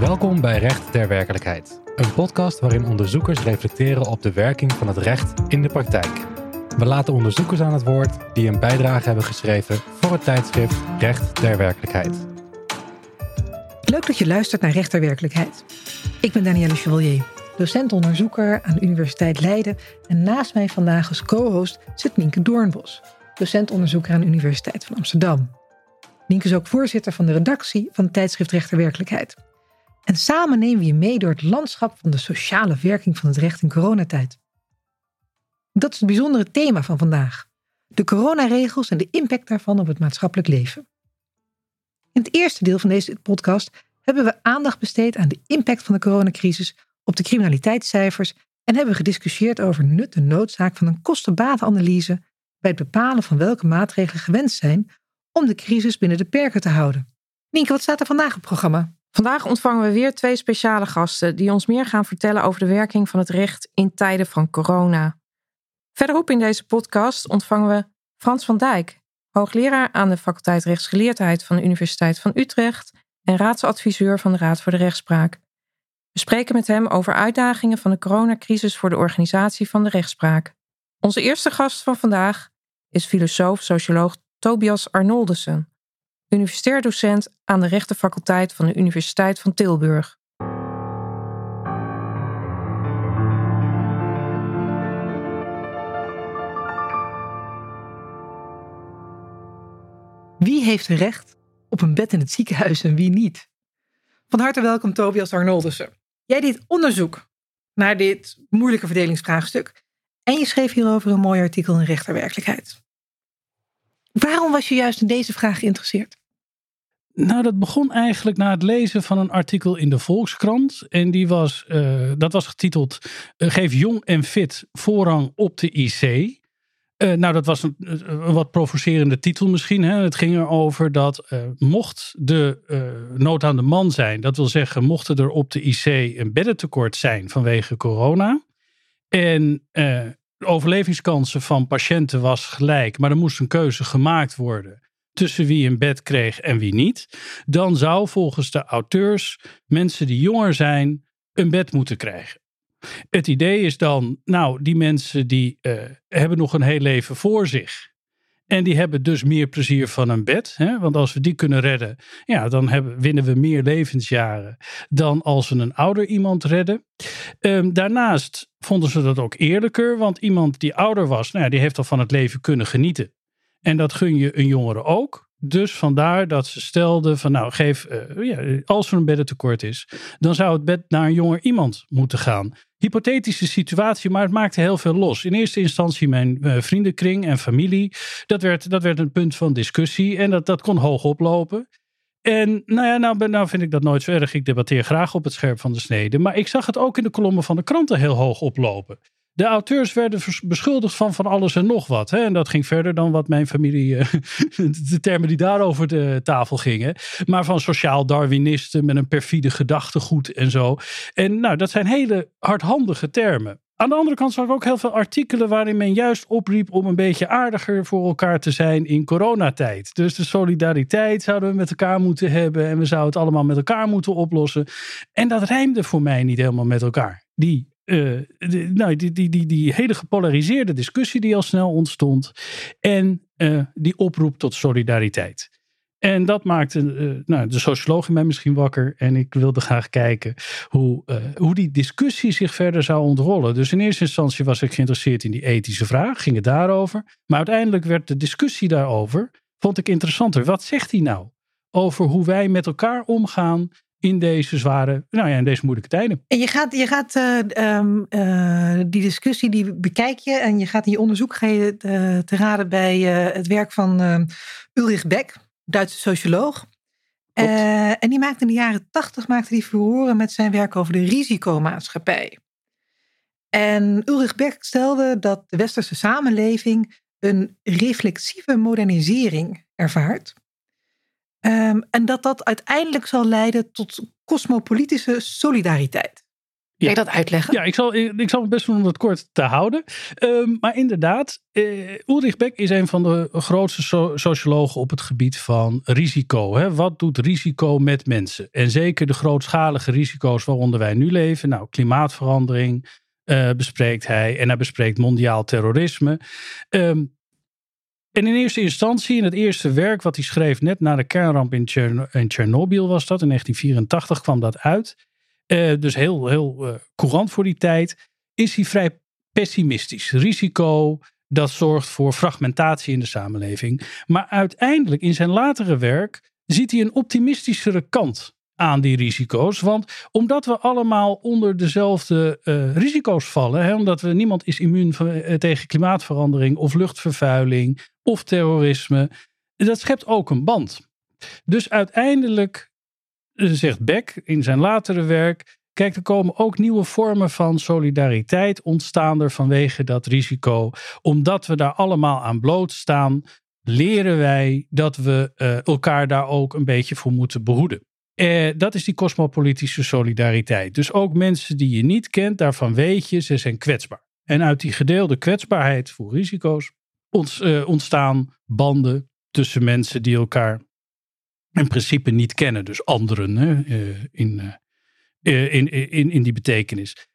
Welkom bij Recht ter Werkelijkheid, een podcast waarin onderzoekers reflecteren op de werking van het recht in de praktijk. We laten onderzoekers aan het woord die een bijdrage hebben geschreven voor het tijdschrift Recht ter Werkelijkheid. Leuk dat je luistert naar Recht ter Werkelijkheid. Ik ben Danielle Chevalier, docent-onderzoeker aan de Universiteit Leiden en naast mij vandaag als co-host zit Nienke Doornbos, docent-onderzoeker aan de Universiteit van Amsterdam. Nienke is ook voorzitter van de redactie van het tijdschrift Recht ter Werkelijkheid. En samen nemen we je mee door het landschap van de sociale werking van het recht in coronatijd. Dat is het bijzondere thema van vandaag. De coronaregels en de impact daarvan op het maatschappelijk leven. In het eerste deel van deze podcast hebben we aandacht besteed aan de impact van de coronacrisis op de criminaliteitscijfers en hebben we gediscussieerd over nut en noodzaak van een kosten-batenanalyse bij het bepalen van welke maatregelen gewenst zijn om de crisis binnen de perken te houden. Nienke, wat staat er vandaag op het programma? Vandaag ontvangen we weer twee speciale gasten die ons meer gaan vertellen over de werking van het recht in tijden van corona. Verderop in deze podcast ontvangen we Frans van Dijk, hoogleraar aan de faculteit rechtsgeleerdheid van de Universiteit van Utrecht en raadsadviseur van de Raad voor de Rechtspraak. We spreken met hem over uitdagingen van de coronacrisis voor de organisatie van de rechtspraak. Onze eerste gast van vandaag is filosoof-socioloog Tobias Arnoldussen universitair docent aan de rechtenfaculteit van de Universiteit van Tilburg. Wie heeft recht op een bed in het ziekenhuis en wie niet? Van harte welkom Tobias Arnoldussen. Jij deed onderzoek naar dit moeilijke verdelingsvraagstuk en je schreef hierover een mooi artikel in Rechterwerkelijkheid. Waarom was je juist in deze vraag geïnteresseerd? Nou, dat begon eigenlijk na het lezen van een artikel in de Volkskrant. En die was, uh, dat was getiteld uh, Geef jong en fit voorrang op de IC. Uh, nou, dat was een, een, wat provocerende titel misschien. Hè? Het ging erover dat mocht de nood aan de man zijn, dat wil zeggen, mochten er op de IC een beddentekort zijn vanwege corona. En de overlevingskansen van patiënten was gelijk, maar er moest een keuze gemaakt worden tussen wie een bed kreeg en wie niet, dan zou volgens de auteurs mensen die jonger zijn een bed moeten krijgen. Het idee is dan, nou, die mensen die uh, hebben nog een heel leven voor zich. En die hebben dus meer plezier van een bed. Hè? Want als we die kunnen redden, ja, dan hebben, winnen we meer levensjaren dan als we een ouder iemand redden. Um, daarnaast vonden ze dat ook eerlijker, want iemand die ouder was, nou die heeft al van het leven kunnen genieten. En dat gun je een jongere ook. Dus vandaar dat ze stelden van nou geef, uh, ja, als er een beddentekort is, dan zou het bed naar een jonger iemand moeten gaan. Hypothetische situatie, maar het maakte heel veel los. In eerste instantie mijn uh, vriendenkring en familie. Dat werd, dat werd een punt van discussie en dat, dat kon hoog oplopen. En nou ja, nou, nou vind ik dat nooit zo erg. Ik debatteer graag op het scherp van de snede. Maar ik zag het ook in de kolommen van de kranten heel hoog oplopen. De auteurs werden beschuldigd van van alles en nog wat. Hè? En dat ging verder dan wat mijn familie, eh, de termen die daarover de tafel gingen. Maar van sociaal Darwinisten met een perfide gedachtegoed en zo. En nou, dat zijn hele hardhandige termen. Aan de andere kant zag ik ook heel veel artikelen waarin men juist opriep om een beetje aardiger voor elkaar te zijn in coronatijd. Dus de solidariteit zouden we met elkaar moeten hebben en we zouden het allemaal met elkaar moeten oplossen. En dat rijmde voor mij niet helemaal met elkaar. Die uh, nou, die, die, die, die hele gepolariseerde discussie die al snel ontstond. En uh, die oproep tot solidariteit. En dat maakte uh, nou, de socioloog in mij misschien wakker. En ik wilde graag kijken hoe, hoe die discussie zich verder zou ontrollen. Dus in eerste instantie was ik geïnteresseerd in die ethische vraag. Ging het daarover. Maar uiteindelijk werd de discussie daarover, vond ik interessanter. Wat zegt hij nou? Over hoe wij met elkaar omgaan in deze zware, nou ja, in deze moeilijke tijden. En je gaat, je gaat uh, uh, die discussie, die bekijk je en je gaat in je onderzoek ga je, uh, te raden bij het werk van ehm, Ulrich Beck, Duitse socioloog. en die maakte in de jaren tachtig maakte die verhoren met zijn werk over de risicomaatschappij. En Ulrich Beck stelde dat de westerse samenleving een reflexieve modernisering ervaart. Um, en dat dat uiteindelijk zal leiden tot cosmopolitische solidariteit. Kun je dat uitleggen? Ja, ik zal, ik zal het best doen om het kort te houden. Um, maar inderdaad, uh, Ulrich Beck is een van de grootste so sociologen op het gebied van risico. Hè? Wat doet risico met mensen? En zeker de grootschalige risico's waaronder wij nu leven. Nou, klimaatverandering uh, bespreekt hij. En hij bespreekt mondiaal terrorisme. Um, en in eerste instantie, in het eerste werk wat hij schreef net na de kernramp in, Tjern was dat, in 1984 kwam dat uit. Uh, dus heel, heel uh, courant voor die tijd. Is hij vrij pessimistisch. Risico, dat zorgt voor fragmentatie in de samenleving. Maar uiteindelijk in zijn latere werk ziet hij een optimistischere kant aan die risico's. Want omdat we allemaal onder dezelfde uh, risico's vallen, hè, omdat we niemand is immuun van, tegen klimaatverandering of luchtvervuiling of terrorisme, dat schept ook een band. Dus uiteindelijk zegt Beck in zijn latere werk. Kijk, er komen ook nieuwe vormen van solidariteit ontstaan er vanwege dat risico. Omdat we daar allemaal aan blootstaan, leren wij dat we uh, elkaar daar ook een beetje voor moeten behoeden. Eh, dat is die cosmopolitische solidariteit. Dus ook mensen die je niet kent, daarvan weet je, ze zijn kwetsbaar. En uit die gedeelde kwetsbaarheid voor risico's ontstaan banden tussen mensen die elkaar in principe niet kennen. Dus anderen hè, uh, in, uh, in, in, in die betekenis.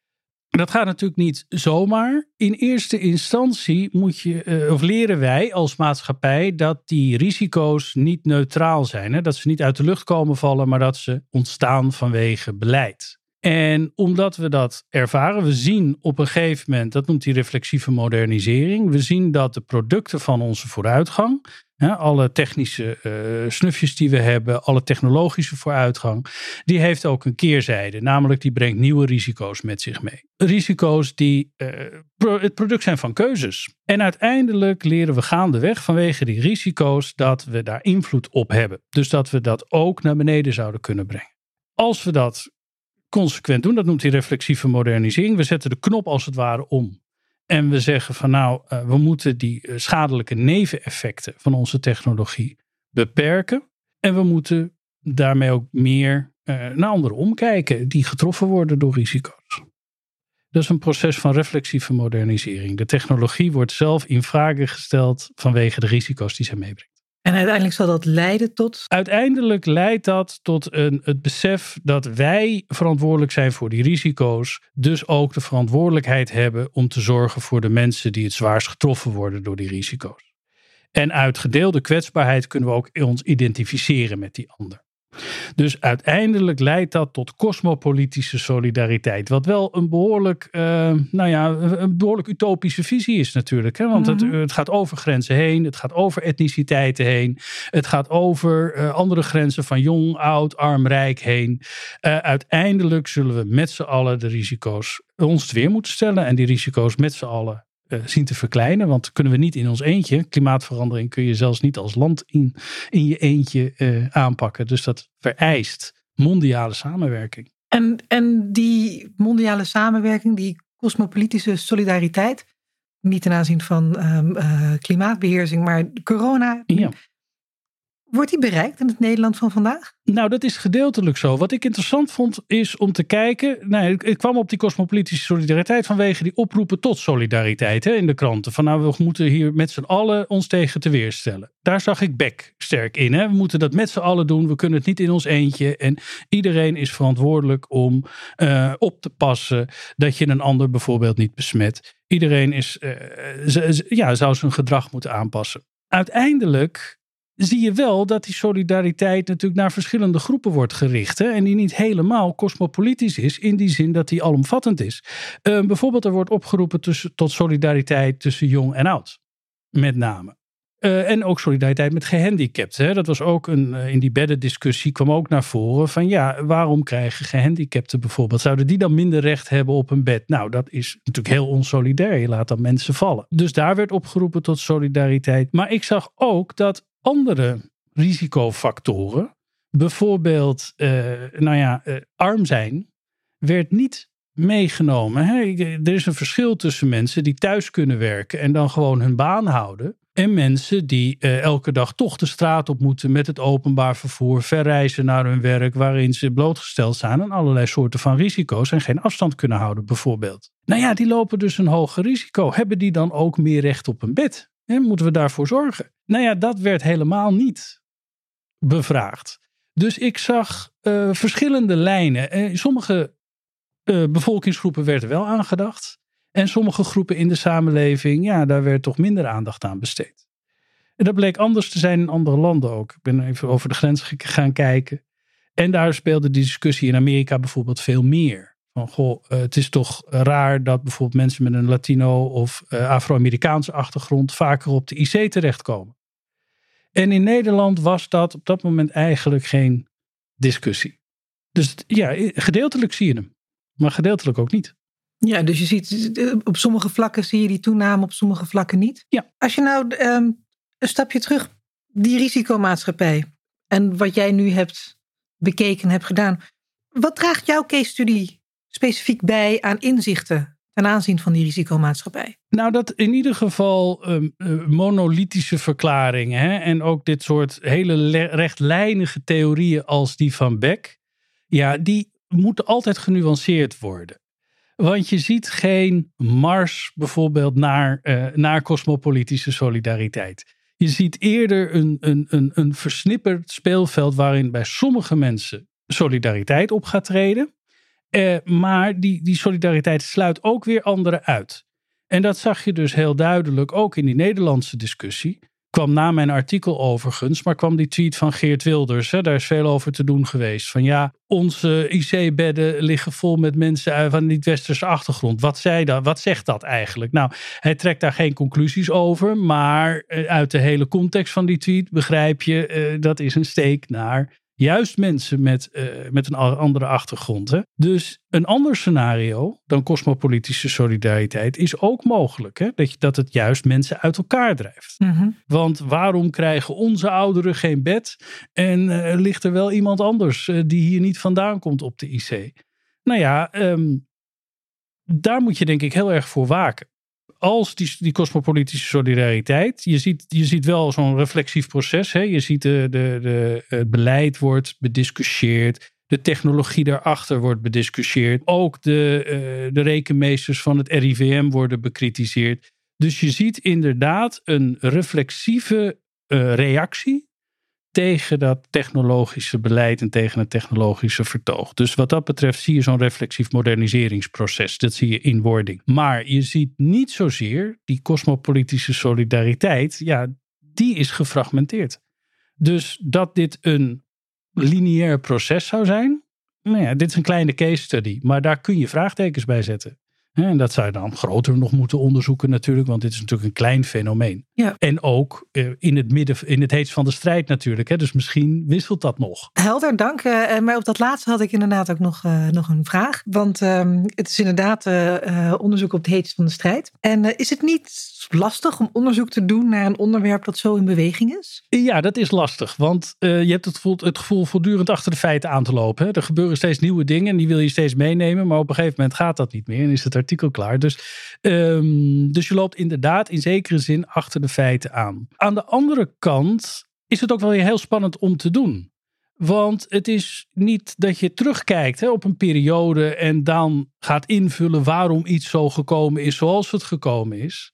Dat gaat natuurlijk niet zomaar. In eerste instantie moet je, of leren wij als maatschappij dat die risico's niet neutraal zijn. Hè? Dat ze niet uit de lucht komen vallen, maar dat ze ontstaan vanwege beleid. En omdat we dat ervaren, we zien op een gegeven moment, dat noemt die reflexieve modernisering, we zien dat de producten van onze vooruitgang, alle technische uh, snufjes die we hebben, alle technologische vooruitgang, die heeft ook een keerzijde. Namelijk die brengt nieuwe risico's met zich mee. Risico's die pro het product zijn van keuzes. En uiteindelijk leren we gaandeweg vanwege die risico's dat we daar invloed op hebben. Dus dat we dat ook naar beneden zouden kunnen brengen. Als we dat consequent doen, dat noemt hij reflexieve modernisering. We zetten de knop als het ware om. En we zeggen van nou, uh, we moeten die uh, schadelijke neveneffecten van onze technologie beperken. En we moeten daarmee ook meer uh, naar anderen omkijken die getroffen worden door risico's. Dat is een proces van reflexieve modernisering. De technologie wordt zelf in vraag gesteld vanwege de risico's die ze meebrengt. En uiteindelijk zal dat leiden tot? Uiteindelijk leidt dat tot een, het besef dat wij verantwoordelijk zijn voor die risico's. Dus ook de verantwoordelijkheid hebben om te zorgen voor de mensen die het zwaarst getroffen worden door die risico's. En uit gedeelde kwetsbaarheid kunnen we ook ons identificeren met die ander. Dus uiteindelijk leidt dat tot cosmopolitische solidariteit. Wat wel een behoorlijk, uh, nou ja, een behoorlijk utopische visie is natuurlijk. Hè? Want het, mhm. het, gaat over grenzen heen. Het gaat over etniciteiten heen. Het gaat over uh, andere grenzen van jong, oud, arm, rijk heen. Uh, uiteindelijk zullen we met z'n allen de risico's ons weer moeten stellen. En die risico's met z'n allen zien te verkleinen. Want kunnen we niet in ons eentje. Klimaatverandering kun je zelfs niet als land in, in je eentje uh, aanpakken. Dus dat vereist mondiale samenwerking. En, en die mondiale samenwerking, die cosmopolitische solidariteit. Niet ten aanzien van um, uh, klimaatbeheersing, maar corona. Ja. Wordt die bereikt in het Nederland van vandaag? Nou, dat is gedeeltelijk zo. Wat ik interessant vond, is om te kijken. Nou, ik kwam op die cosmopolitische solidariteit vanwege die oproepen tot solidariteit hè, in de kranten. Van nou, we moeten hier met z'n allen ons tegen te weerstellen. Daar zag ik Beck sterk in. Hè. We moeten dat met z'n allen doen. We kunnen het niet in ons eentje. En iedereen is verantwoordelijk om uh, op te passen dat je een ander bijvoorbeeld niet besmet. Iedereen is, uh, ja, zou zijn gedrag moeten aanpassen. Uiteindelijk zie je wel dat die solidariteit natuurlijk naar verschillende groepen wordt gericht. Hè? En die niet helemaal cosmopolitisch is, in die zin dat die alomvattend is. Uh, bijvoorbeeld, er wordt opgeroepen tot solidariteit tussen jong en oud. Met name. Uh, en ook solidariteit met gehandicapten. Hè? Dat was ook een, uh, in die beddendiscussie kwam ook naar voren van ja, waarom krijgen gehandicapten bijvoorbeeld? Zouden die dan minder recht hebben op een bed? Nou, dat is natuurlijk heel onsolidair. Je laat dan mensen vallen. Dus daar werd opgeroepen tot solidariteit. Maar ik zag ook dat andere risicofactoren, bijvoorbeeld, uh, nou ja, arm zijn, werd niet meegenomen. Hè? Er is een verschil tussen mensen die thuis kunnen werken en dan gewoon hun baan houden. En mensen die eh, elke dag toch de straat op moeten met het openbaar vervoer, verreizen naar hun werk, waarin ze blootgesteld zijn aan allerlei soorten van risico's en geen afstand kunnen houden, bijvoorbeeld. Nou ja, die lopen dus een hoger risico. Hebben die dan ook meer recht op een bed? Hè? Moeten we daarvoor zorgen? Nou ja, dat werd helemaal niet bevraagd. Dus ik zag uh, verschillende lijnen. Uh, sommige uh, bevolkingsgroepen werden wel aangedacht. En sommige groepen in de samenleving, ja, daar werd toch minder aandacht aan besteed. En dat bleek anders te zijn in andere landen ook. Ik ben even over de grens gaan kijken. En daar speelde die discussie in Amerika bijvoorbeeld veel meer. Van goh, het is toch raar dat bijvoorbeeld mensen met een Latino of Afro-Amerikaanse achtergrond vaker op de IC terechtkomen. En in Nederland was dat op dat moment eigenlijk geen discussie. Dus ja, gedeeltelijk zie je hem, maar gedeeltelijk ook niet. Ja, dus je ziet op sommige vlakken zie je die toename, op sommige vlakken niet. Ja. Als je nou um, een stapje terug, die risicomaatschappij en wat jij nu hebt bekeken, hebt gedaan. Wat draagt jouw case study specifiek bij aan inzichten ten aanzien van die risicomaatschappij? Nou, dat in ieder geval um, uh, monolithische verklaringen hè, en ook dit soort hele rechtlijnige theorieën als die van Beck, ja, die moeten altijd genuanceerd worden. Want je ziet geen mars bijvoorbeeld naar, uh, naar cosmopolitische solidariteit. Je ziet eerder een, een, een, een versnipperd speelveld waarin bij sommige mensen solidariteit op gaat treden. Eh, maar die, die solidariteit sluit ook weer anderen uit. En dat zag je dus heel duidelijk ook in die Nederlandse discussie. Kwam na mijn artikel overigens, maar kwam die tweet van Geert Wilders. Hè, daar is veel over te doen geweest. Van ja, onze IC-bedden liggen vol met mensen van niet-westerse achtergrond. Wat, zei dat, wat zegt dat eigenlijk? Nou, hij trekt daar geen conclusies over. Maar eh, uit de hele context van die tweet begrijp je, uh, dat is een steek naar Juist mensen met, uh, met een andere achtergrond. Hè? Dus een ander scenario dan cosmopolitische solidariteit is ook mogelijk. Hè? Dat, je, dat het juist mensen uit elkaar drijft. Mm -hmm. Want waarom krijgen onze ouderen geen bed en uh, ligt er wel iemand anders uh, die hier niet vandaan komt op de IC? Nou ja, um, daar moet je denk ik heel erg voor waken als die, die cosmopolitische solidariteit. Je ziet, je ziet wel zo'n reflexief proces. Hè? Je ziet de, de, de, het beleid wordt bediscussieerd. De technologie daarachter wordt bediscussieerd. Ook de, uh, de rekenmeesters van het RIVM worden bekritiseerd. Dus je ziet inderdaad een reflexieve uh, reactie tegen dat technologische beleid en tegen het technologische vertoog. Dus wat dat betreft zie je zo'n reflexief moderniseringsproces. Dat zie je in wording. Maar je ziet niet zozeer die cosmopolitische solidariteit. Ja, die is gefragmenteerd. Dus dat dit een lineair proces zou zijn. Nou ja, dit is een kleine case study, maar daar kun je vraagtekens bij zetten. En dat zou je dan groter nog moeten onderzoeken natuurlijk, want dit is natuurlijk een klein fenomeen. Ja. En ook in het midden, in het heetst van de strijd natuurlijk. Hè? Dus misschien wisselt dat nog. Helder, dank. Uh, maar op dat laatste had ik inderdaad ook nog, uh, nog een vraag. Want uh, het is inderdaad onderzoek op het heetst van de strijd. En is het niet lastig om onderzoek te doen naar een onderwerp dat zo in beweging is? Ja, dat is lastig. Want je hebt het gevoel, het gevoel voortdurend achter de feiten aan te lopen. Er gebeuren steeds nieuwe dingen en die wil je steeds meenemen. Maar op een gegeven moment gaat dat niet meer en is het artikel klaar. Dus, um, dus je loopt inderdaad in zekere zin achter de feiten aan. Aan de andere kant is het ook wel heel spannend om te doen. Want het is niet dat je terugkijkt hè, op een periode en dan gaat invullen waarom iets zo gekomen is zoals het gekomen is.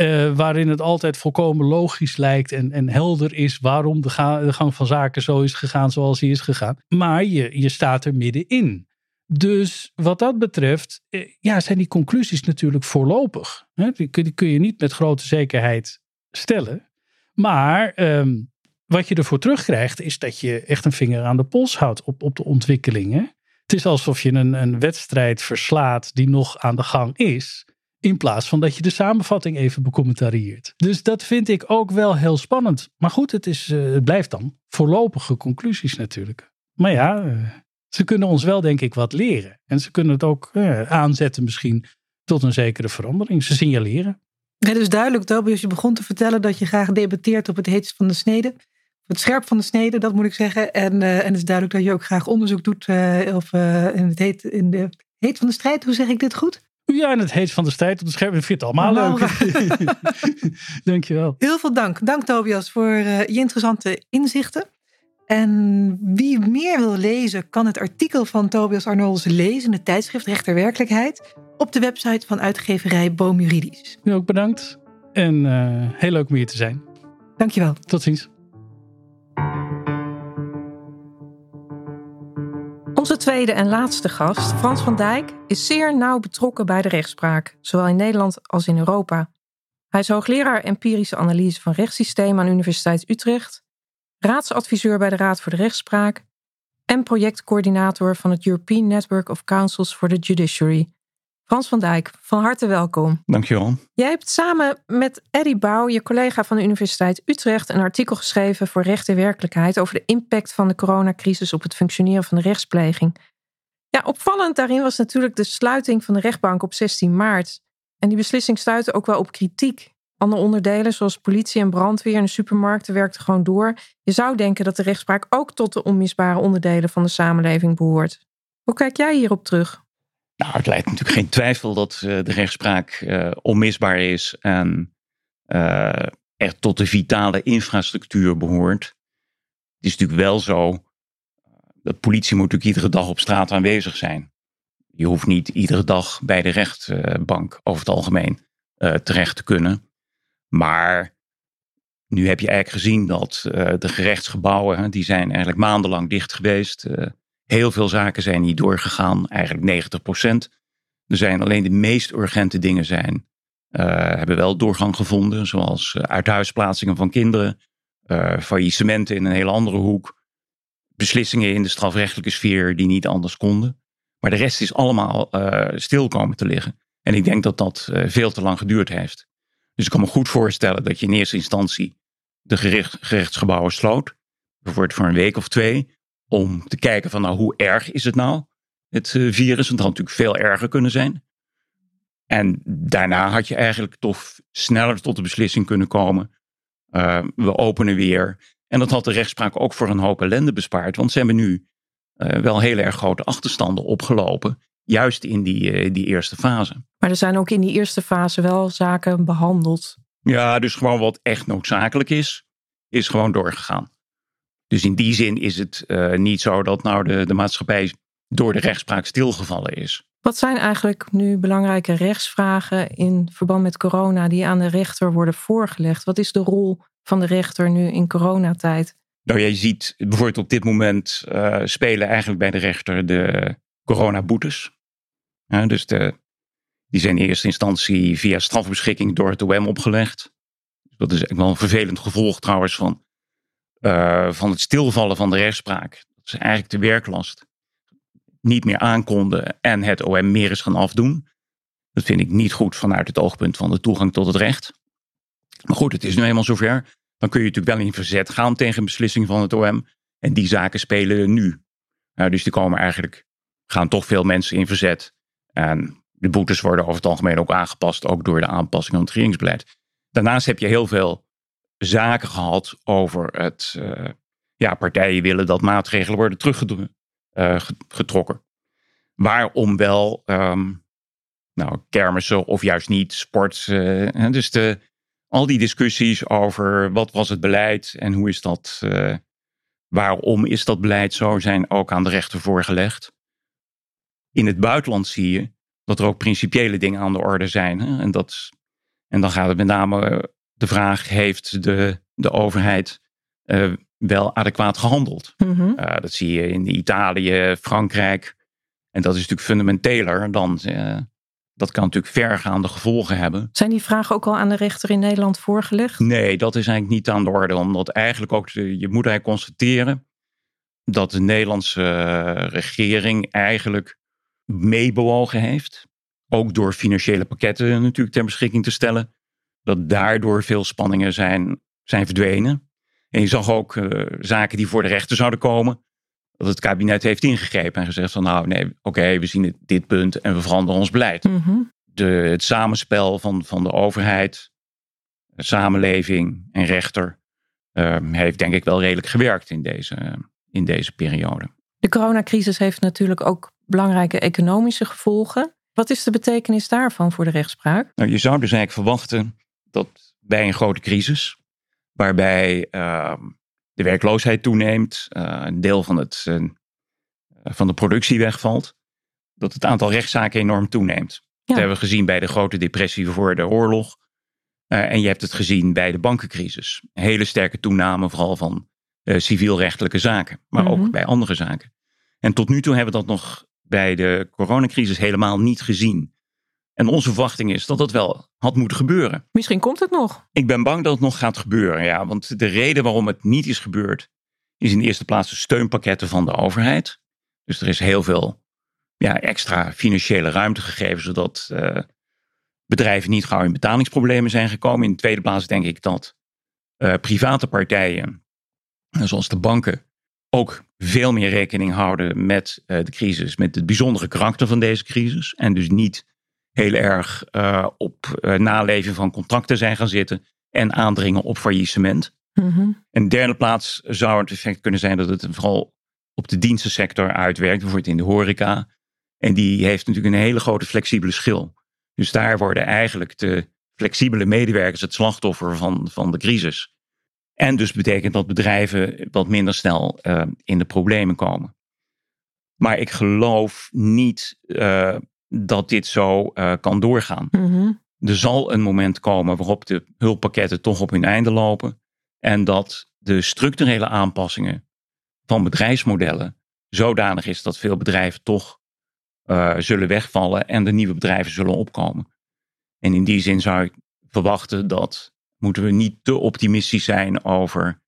Uh, waarin het altijd volkomen logisch lijkt en, en helder is waarom de, ga, de, gang van zaken zo is gegaan zoals hij is gegaan. Maar je, je staat er middenin. Dus wat dat betreft, ja, zijn die conclusies natuurlijk voorlopig. Die, die kun je niet met grote zekerheid stellen. Maar um, wat je ervoor terugkrijgt, is dat je echt een vinger aan de pols houdt op, op de ontwikkelingen. Het is alsof je een, een wedstrijd verslaat die nog aan de gang is. In plaats van dat je de samenvatting even becommentarieert. Dus dat vind ik ook wel heel spannend. Maar goed, het, is, uh, het blijft dan voorlopige conclusies natuurlijk. Maar ja, uh, ze kunnen ons wel, denk ik, wat leren. En ze kunnen het ook uh, aanzetten, misschien tot een zekere verandering. Ze signaleren. Het is duidelijk, Tobias, je begon te vertellen dat je graag debatteert op het heetst van de snede. Het scherp van de snede, dat moet ik zeggen. En, en het is duidelijk dat je ook graag onderzoek doet of, in, het heet, in de Heet van de strijd, hoe zeg ik dit goed? Ja, en het heet van de strijd op de scherm. Ik vind het allemaal Allemaal leuk. Dankjewel. Heel veel dank. Dank Tobias voor eh, je interessante inzichten. En wie meer wil lezen, kan het artikel van Tobias Arnolds lezen in het tijdschrift Rechter Werkelijkheid op de website van uitgeverij Boom Juridisch. U ook bedankt. En eh, heel leuk om hier te zijn. Dankjewel. Tot ziens. Onze tweede en laatste gast, Frans van Dijk, is zeer nauw betrokken bij de rechtspraak, zowel in Nederland als in Europa. Hij is hoogleraar empirische analyse van rechtssysteem aan Universiteit Utrecht, raadsadviseur bij de Raad voor de Rechtspraak en projectcoördinator van het European Network of Councils for the Judiciary. Frans van Dijk, van harte welkom. Dankjewel. Jij hebt samen met Eddie Bouw, je collega van de Universiteit Utrecht, een artikel geschreven voor Recht en Werkelijkheid over de impact van de coronacrisis op het functioneren van de rechtspleging. Ja, opvallend daarin was natuurlijk de sluiting van de rechtbank op 16 maart. En die beslissing stuitte ook wel op kritiek. Andere onderdelen, zoals politie en brandweer en de supermarkten, werkten gewoon door. Je zou denken dat de rechtspraak ook tot de onmisbare onderdelen van de samenleving behoort. Hoe kijk jij hierop terug? Nou, het leidt natuurlijk geen twijfel dat uh, de rechtspraak uh, onmisbaar is en echt tot de vitale infrastructuur behoort. Het is natuurlijk wel zo, de politie moet natuurlijk iedere dag op straat aanwezig zijn. Je hoeft niet iedere dag bij de rechtbank over het algemeen terecht te kunnen. Maar nu heb je eigenlijk gezien dat de gerechtsgebouwen, die zijn eigenlijk maandenlang dicht geweest. Heel veel zaken zijn niet doorgegaan, eigenlijk 90% Er zijn alleen de meest urgente dingen zijn, uh, hebben wel doorgang gevonden, zoals uh, uithuisplaatsingen van kinderen, uh, faillissementen in een hele andere hoek, beslissingen in de strafrechtelijke sfeer die niet anders konden. Maar de rest is allemaal stil komen te liggen. En ik denk dat dat veel te lang geduurd heeft. Dus ik kan me goed voorstellen dat je in eerste instantie de gerecht, gerechtsgebouwen sloot. Bijvoorbeeld voor een week of twee om te kijken van nou hoe erg is het nou, het uh, virus. Het had natuurlijk veel erger kunnen zijn. En daarna had je eigenlijk toch sneller tot de beslissing kunnen komen. Uh, we openen weer. En dat had de rechtspraak ook voor een hoop ellende bespaard. Want ze hebben nu uh, wel heel erg grote achterstanden opgelopen. Juist in die, die eerste fase. Maar er zijn ook in die eerste fase wel zaken behandeld. Ja, dus gewoon wat echt noodzakelijk is, is gewoon doorgegaan. Dus in die zin is het uh, niet zo dat nou de, de maatschappij door de rechtspraak stilgevallen is. Wat zijn eigenlijk nu belangrijke rechtsvragen in verband met corona die aan de rechter worden voorgelegd? Wat is de rol van de rechter nu in coronatijd? Nou, jij ziet bijvoorbeeld op dit moment uh, spelen eigenlijk bij de rechter de coronaboetes. Ja, dus de, die zijn in eerste instantie via strafbeschikking door het OM opgelegd. Dat is wel een vervelend gevolg trouwens van uh, van het stilvallen van de rechtspraak. Dat ze eigenlijk de werklast niet meer aankonden en het OM meer is gaan afdoen. Dat vind ik niet goed vanuit het oogpunt van de toegang tot het recht. Maar goed, het is nu eenmaal zover. Dan kun je natuurlijk wel in verzet gaan tegen een beslissing van het OM. En die zaken spelen nu. Dus die komen eigenlijk, gaan toch veel mensen in verzet. En de boetes worden over het algemeen ook aangepast, ook door de aanpassing van het regeringsbeleid. Daarnaast heb je heel veel zaken gehad over het. Uh, ja, partijen willen dat maatregelen worden teruggetrokken. Uh, Waarom wel, um, nou, kermissen of juist niet, sport. Uh, dus de, al die discussies over wat was het beleid en hoe is dat. waarom is dat beleid zo, zijn ook aan de rechter voorgelegd. In het buitenland zie je dat er ook principiële dingen aan de orde zijn. Hè? En, dat, en dan gaat het met name de vraag: heeft de, de overheid uh, wel adequaat gehandeld? Mm -hmm. uh, dat zie je in Italië, Frankrijk. En dat is natuurlijk fundamenteler dan. Uh, dat kan natuurlijk vergaande gevolgen hebben. Zijn die vragen ook al aan de rechter in Nederland voorgelegd? Nee, dat is eigenlijk niet aan de orde. Omdat eigenlijk ook, je moet eigenlijk constateren dat de Nederlandse regering eigenlijk meebewogen heeft. Ook door financiële pakketten natuurlijk ter beschikking te stellen dat daardoor veel spanningen zijn, zijn verdwenen. En je zag ook uh, zaken die voor de rechter zouden komen, dat het kabinet heeft ingegrepen en gezegd van nou nee, oké, okay, we zien dit punt en we veranderen ons beleid. Mm -hmm. de, het samenspel van, van de overheid, de samenleving en rechter uh, heeft denk ik wel redelijk gewerkt in deze, in deze periode. De coronacrisis heeft natuurlijk ook belangrijke economische gevolgen. Wat is de betekenis daarvan voor de rechtspraak? Nou, je zou dus eigenlijk verwachten dat bij een grote crisis, waarbij uh, de werkloosheid toeneemt, uh, een deel van, het, uh, van de productie wegvalt, dat het aantal rechtszaken enorm toeneemt. Ja. Dat hebben we gezien bij de grote depressie voor de oorlog. en je hebt het gezien bij de bankencrisis. Een hele sterke toename, vooral van civielrechtelijke zaken, maar mm -hmm. ook bij andere zaken. En tot nu toe hebben we dat nog bij de coronacrisis helemaal niet gezien. En onze verwachting is dat dat wel had moeten gebeuren. Misschien komt het nog. Ik ben bang dat het nog gaat gebeuren, ja. Want de reden waarom het niet is gebeurd, is in de eerste plaats de steunpakketten van de overheid. Dus er is heel veel ja, extra financiële ruimte gegeven, zodat uh, bedrijven niet gauw in betalingsproblemen zijn gekomen. In de tweede plaats denk ik dat uh, private partijen, zoals de banken, ook veel meer rekening houden met uh, de crisis, met het bijzondere karakter van deze crisis. En dus niet heel erg uh, op uh, naleving van contracten zijn gaan zitten en aandringen op faillissement. Mm-hmm. In derde plaats zou het effect kunnen zijn dat het vooral op de dienstensector uitwerkt, bijvoorbeeld in de horeca. En die heeft natuurlijk een hele grote flexibele schil. Dus daar worden eigenlijk de flexibele medewerkers het slachtoffer van, van de crisis. En dus betekent dat bedrijven wat minder snel uh, in de problemen komen. Maar ik geloof niet uh, dat dit zo uh, kan doorgaan. Mm-hmm. Er zal een moment komen waarop de hulppakketten toch op hun einde lopen. En dat de structurele aanpassingen van bedrijfsmodellen zodanig is dat veel bedrijven toch zullen wegvallen en de nieuwe bedrijven zullen opkomen. En in die zin zou ik verwachten dat moeten we niet te optimistisch zijn over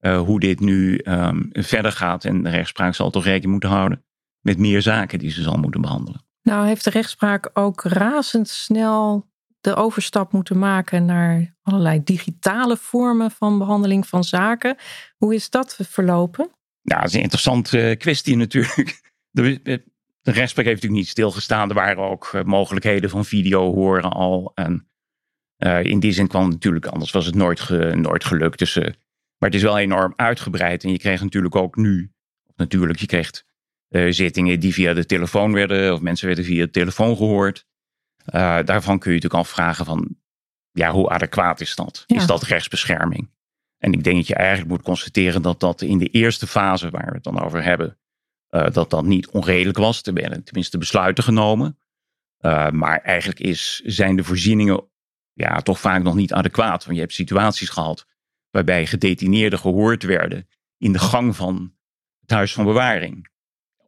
uh, hoe dit nu um, verder gaat. En de rechtspraak zal toch rekening moeten houden met meer zaken die ze zal moeten behandelen. Nou, heeft de rechtspraak ook razendsnel de overstap moeten maken naar allerlei digitale vormen van behandeling van zaken. Hoe is dat verlopen? Nou, dat is een interessante kwestie natuurlijk. De, de rechtspraak heeft natuurlijk niet stilgestaan. Er waren ook eh, mogelijkheden van video horen al. En in die zin kwam het natuurlijk, anders was het nooit, nooit gelukt. Dus, maar het is wel enorm uitgebreid. En je kreeg natuurlijk ook nu, natuurlijk, je kreeg zittingen die via de telefoon werden, of mensen werden via de telefoon gehoord. daarvan kun je natuurlijk afvragen van, ja, hoe adequaat is dat? Ja. Is dat rechtsbescherming? En ik denk dat je eigenlijk moet constateren dat dat in de eerste fase waar we het dan over hebben, dat dat niet onredelijk was. Er werden tenminste besluiten genomen. maar eigenlijk is, zijn de voorzieningen ja, toch vaak nog niet adequaat. Want je hebt situaties gehad waarbij gedetineerden gehoord werden in de gang van het huis van bewaring.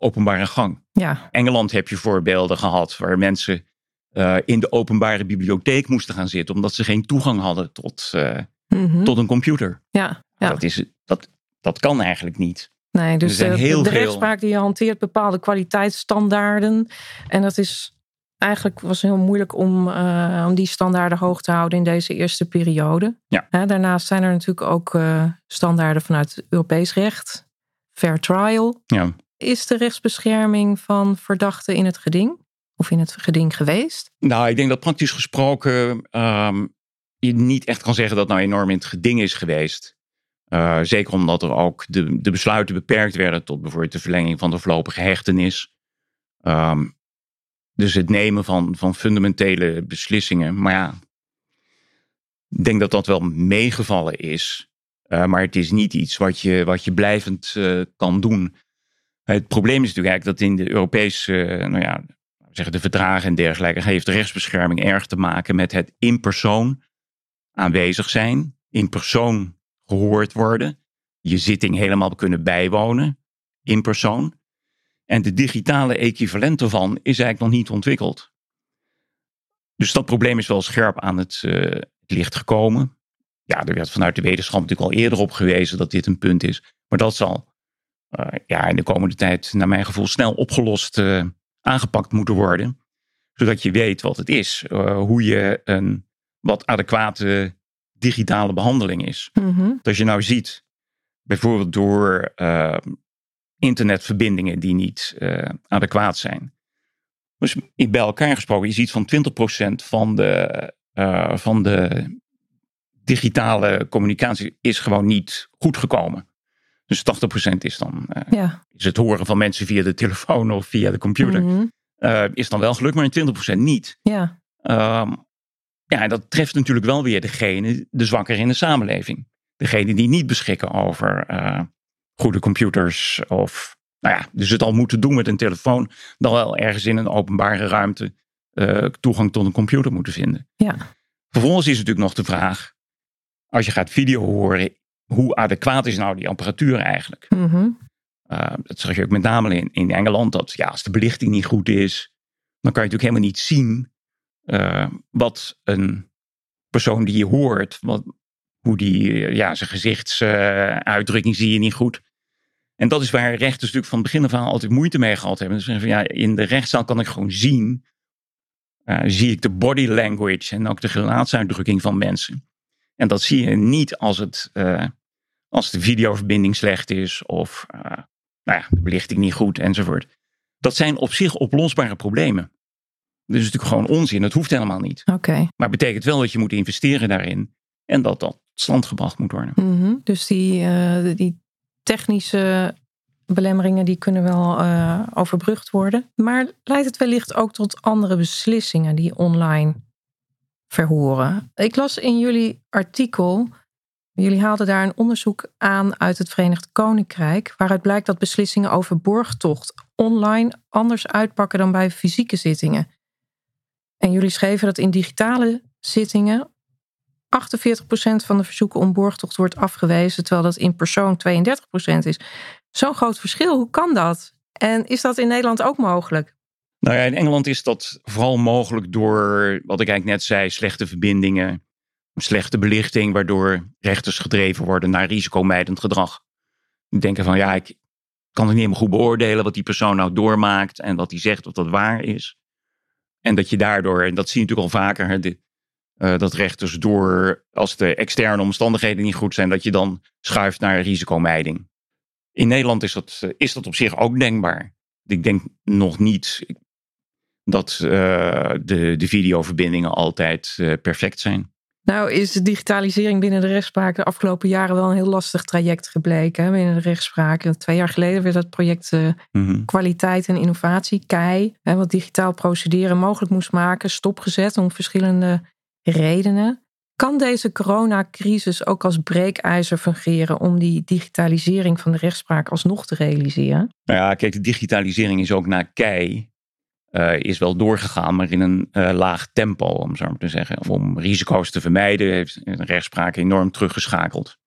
Openbare gang. Ja. Engeland heb je voorbeelden gehad waar mensen uh, in de openbare bibliotheek moesten gaan zitten omdat ze geen toegang hadden tot, uh, mm-hmm. tot een computer. Ja, ja. Dat, is, dat, dat kan eigenlijk niet. Nee, dus de, de, de rechtspraak die je hanteert bepaalde kwaliteitsstandaarden. En dat is eigenlijk was heel moeilijk om, uh, om die standaarden hoog te houden in deze eerste periode. Ja. daarnaast zijn er natuurlijk ook standaarden vanuit Europees recht. Fair trial. Ja. Is de rechtsbescherming van verdachten in het geding? Of in het geding geweest? Nou, ik denk dat praktisch gesproken um, je niet echt kan zeggen dat nou enorm in het geding is geweest. Uh, zeker omdat er ook de, de besluiten beperkt werden tot bijvoorbeeld de verlenging van de voorlopige hechtenis. Um, dus het nemen van, van fundamentele beslissingen. Maar ja, ik denk dat dat wel meegevallen is. Uh, maar het is niet iets wat je, wat je blijvend uh, kan doen. Het probleem is natuurlijk eigenlijk dat in de Europese, uh, nou ja, zeggen de verdragen en dergelijke, heeft rechtsbescherming erg te maken met het in persoon aanwezig zijn, in persoon gehoord worden, je zitting helemaal kunnen bijwonen, in persoon. En de digitale equivalent ervan is eigenlijk nog niet ontwikkeld. Dus dat probleem is wel scherp aan het, uh, licht gekomen. Ja, er werd vanuit de wetenschap natuurlijk al eerder op gewezen dat dit een punt is. Maar dat zal ja, in de komende tijd, naar mijn gevoel, snel opgelost uh, aangepakt moeten worden. Zodat je weet wat het is. hoe je een wat adequate digitale behandeling is. Als je nou ziet, bijvoorbeeld door internetverbindingen die niet uh, adequaat zijn. Dus bij elkaar gesproken, je ziet van 20% van de, uh, van de digitale communicatie is gewoon niet goed gekomen. Dus Dus 80% is dan eh, Ja. is het horen van mensen via de telefoon of via de computer. Mhm. Eh, is dan wel gelukt, maar in 20% niet. Ja. Ehm, ja, en dat treft natuurlijk wel weer degene, de zwakkeren in de samenleving. Degene die niet beschikken over eh, goede computers of, nou ja, dus het al moeten doen met een telefoon, dan wel ergens in een openbare ruimte toegang tot een computer moeten vinden. Ja. Vervolgens is natuurlijk nog de vraag, als je gaat video horen, hoe adequaat is nou die apparatuur eigenlijk? Mhm. Uh, dat zag je ook met name in, in Engeland. Dat ja, als de belichting niet goed is, dan kan je natuurlijk helemaal niet zien uh, wat een persoon die je hoort, wat, hoe die, ja, zijn gezichtsuitdrukking zie je niet goed. En dat is waar rechters natuurlijk van het begin af aan altijd moeite mee gehad hebben. Dus van, ja, in de rechtszaal kan ik gewoon zien, uh, zie ik de body language en ook de gelaatsuitdrukking van mensen. En dat zie je niet als het uh, als de videoverbinding slecht is of uh, nou ja, de belichting niet goed enzovoort. Dat zijn op zich oplosbare problemen. Dat is natuurlijk gewoon onzin. Dat hoeft helemaal niet. Oké. Okay. Maar het betekent wel dat je moet investeren daarin. En dat dat tot stand gebracht moet worden. Mm -hmm. Dus die, uh, die technische belemmeringen die kunnen wel uh, overbrugd worden. Maar leidt het wellicht ook tot andere beslissingen die online verhoren? Ik las in jullie artikel Jullie haalden daar een onderzoek aan uit het Verenigd Koninkrijk, waaruit blijkt dat beslissingen over borgtocht online anders uitpakken dan bij fysieke zittingen. En jullie schreven dat in digitale zittingen 48% van de verzoeken om borgtocht wordt afgewezen, terwijl dat in persoon 32% is. Zo'n groot verschil, hoe kan dat? En is dat in Nederland ook mogelijk? Nou ja, in Engeland is dat vooral mogelijk door, wat ik eigenlijk net zei, slechte verbindingen, slechte belichting, waardoor rechters gedreven worden naar risicomijdend gedrag. Denken van ja, ik kan het niet helemaal goed beoordelen wat die persoon nou doormaakt en wat hij zegt of dat waar is. En dat je daardoor, en dat zie je natuurlijk al vaker, de, uh, dat rechters door, als de externe omstandigheden niet goed zijn, dat je dan schuift naar risicomijding. In Nederland is dat, is dat op zich ook denkbaar. Ik denk nog niet dat uh, de, de videoverbindingen altijd uh, perfect zijn. Nou is de digitalisering binnen de rechtspraak de afgelopen jaren wel een heel lastig traject gebleken hè, binnen de rechtspraak. Twee jaar geleden werd dat project uh, mm-hmm. Kwaliteit en Innovatie, KEI, hè, wat digitaal procederen mogelijk moest maken, stopgezet om verschillende redenen. Kan deze coronacrisis ook als breekijzer fungeren om die digitalisering van de rechtspraak alsnog te realiseren? Nou ja, kijk, de digitalisering is ook naar KEI uh, is wel doorgegaan, maar in een uh, laag tempo, om zo maar te zeggen. Of om risico's te vermijden, heeft de rechtspraak enorm teruggeschakeld.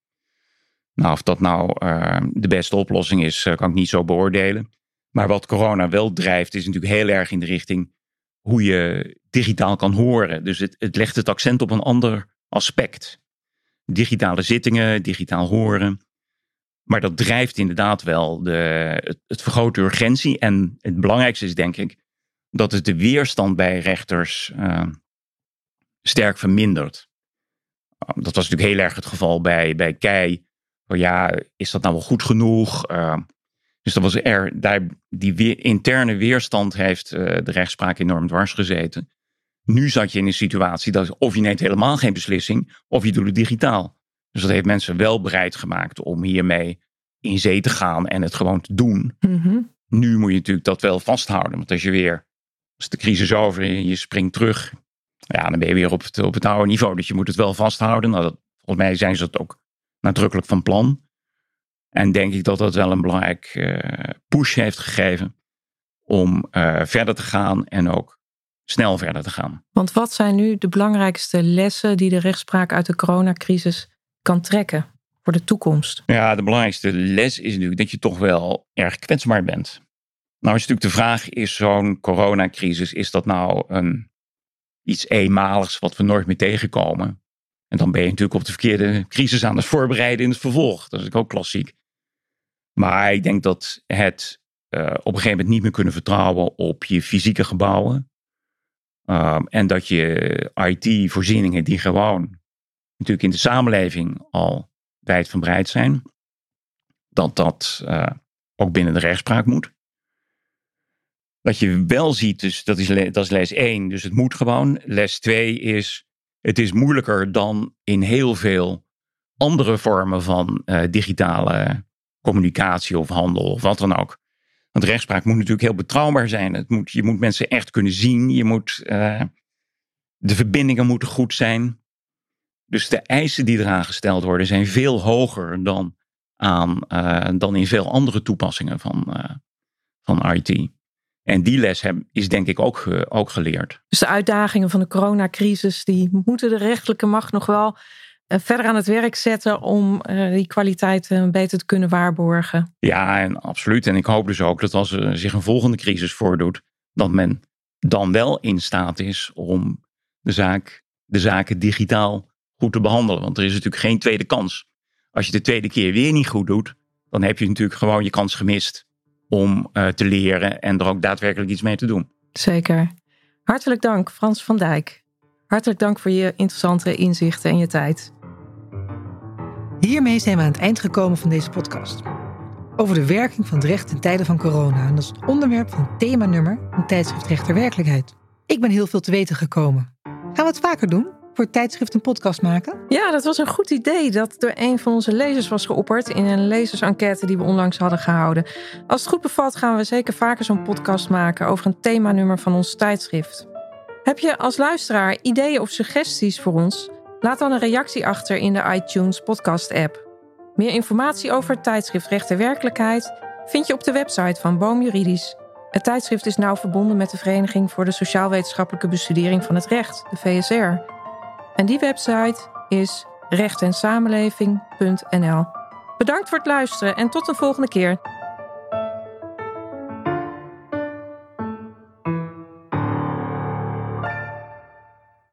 Nou, of dat nou uh, de beste oplossing is, kan ik niet zo beoordelen. Maar wat corona wel drijft, is natuurlijk heel erg in de richting hoe je digitaal kan horen. Dus het, legt het accent op een ander aspect. Digitale zittingen, digitaal horen. Maar dat drijft inderdaad wel de, het vergroot de urgentie. En het belangrijkste is, denk ik, dat het de weerstand bij rechters uh, sterk vermindert. Uh, dat was natuurlijk heel erg het geval bij, bij Kei. Oh ja, is dat nou wel goed genoeg? Uh, dus dat was er, daar, die weer, interne weerstand heeft eh, de rechtspraak enorm dwars gezeten. Nu zat je in een situatie dat of je neemt helemaal geen beslissing, of je doet het digitaal. Dus dat heeft mensen wel bereid gemaakt om hiermee in zee te gaan en het gewoon te doen. Mm-hmm. Nu moet je natuurlijk dat wel vasthouden. Want als je weer als de crisis over en je springt terug, ja, dan ben je weer op het, op het oude niveau. Dus je moet het wel vasthouden. Nou, dat, volgens mij zijn ze dat ook nadrukkelijk van plan. En denk ik dat dat wel een belangrijk uh, push heeft gegeven om uh, verder te gaan en ook snel verder te gaan. Want wat zijn nu de belangrijkste lessen die de rechtspraak uit de coronacrisis kan trekken voor de toekomst? Ja, de belangrijkste les is natuurlijk dat je toch wel erg kwetsbaar bent. Nou is natuurlijk de vraag, is zo'n coronacrisis, is dat nou een, iets eenmaligs wat we nooit meer tegenkomen? En dan ben je natuurlijk op de verkeerde crisis aan het voorbereiden in het vervolg. Dat is ook klassiek. Maar ik denk dat het uh, op een gegeven moment niet meer kunnen vertrouwen op je fysieke gebouwen. Um, en dat je IT-voorzieningen die gewoon natuurlijk in de samenleving al wijdverbreid zijn, dat dat uh, ook binnen de rechtspraak moet. Wat je wel ziet, dus dat is, dat is les 1, dus het moet gewoon. Les 2 is, het is moeilijker dan in heel veel andere vormen van uh, digitale communicatie of handel of wat dan ook. Want rechtspraak moet natuurlijk heel betrouwbaar zijn. Het moet, je moet mensen echt kunnen zien. Je moet, uh, de verbindingen moeten goed zijn. Dus de eisen die eraan gesteld worden zijn veel hoger dan, aan, uh, dan in veel andere toepassingen van, van IT. En die les heb, is denk ik ook, ook geleerd. Dus de uitdagingen van de coronacrisis, die moeten de rechterlijke macht nog wel eh, verder aan het werk zetten om uh, die kwaliteit beter te kunnen waarborgen. Ja, en absoluut. En ik hoop dus ook dat als er zich een volgende crisis voordoet, dat men dan wel in staat is om de, zaak, de zaken digitaal goed te behandelen. Want er is natuurlijk geen tweede kans. Als je de tweede keer weer niet goed doet, dan heb je natuurlijk gewoon je kans gemist om te leren en er ook daadwerkelijk iets mee te doen. Zeker. Hartelijk dank, Frans van Dijk. Hartelijk dank voor je interessante inzichten en je tijd. Hiermee zijn we aan het eind gekomen van deze podcast. Over de werking van het recht in tijden van corona. En dat is het onderwerp van het themanummer van tijdschrift Rechter Werkelijkheid. Ik ben heel veel te weten gekomen. Gaan we het vaker doen? Voor tijdschrift een podcast maken? Ja, dat was een goed idee dat door een van onze lezers was geopperd in een lezersenquête die we onlangs hadden gehouden. Als het goed bevalt gaan we zeker vaker zo'n podcast maken over een themanummer van ons tijdschrift. Heb je als luisteraar ideeën of suggesties voor ons? Laat dan een reactie achter in de iTunes podcast-app. Meer informatie over het tijdschrift Recht en Werkelijkheid vind je op de website van Boom Juridisch. Het tijdschrift is nauw verbonden met de Vereniging voor de Sociaal-Wetenschappelijke Bestudering van het Recht, de VSR. En die website is rechtensamenleving.nl. Bedankt voor het luisteren en tot een volgende keer.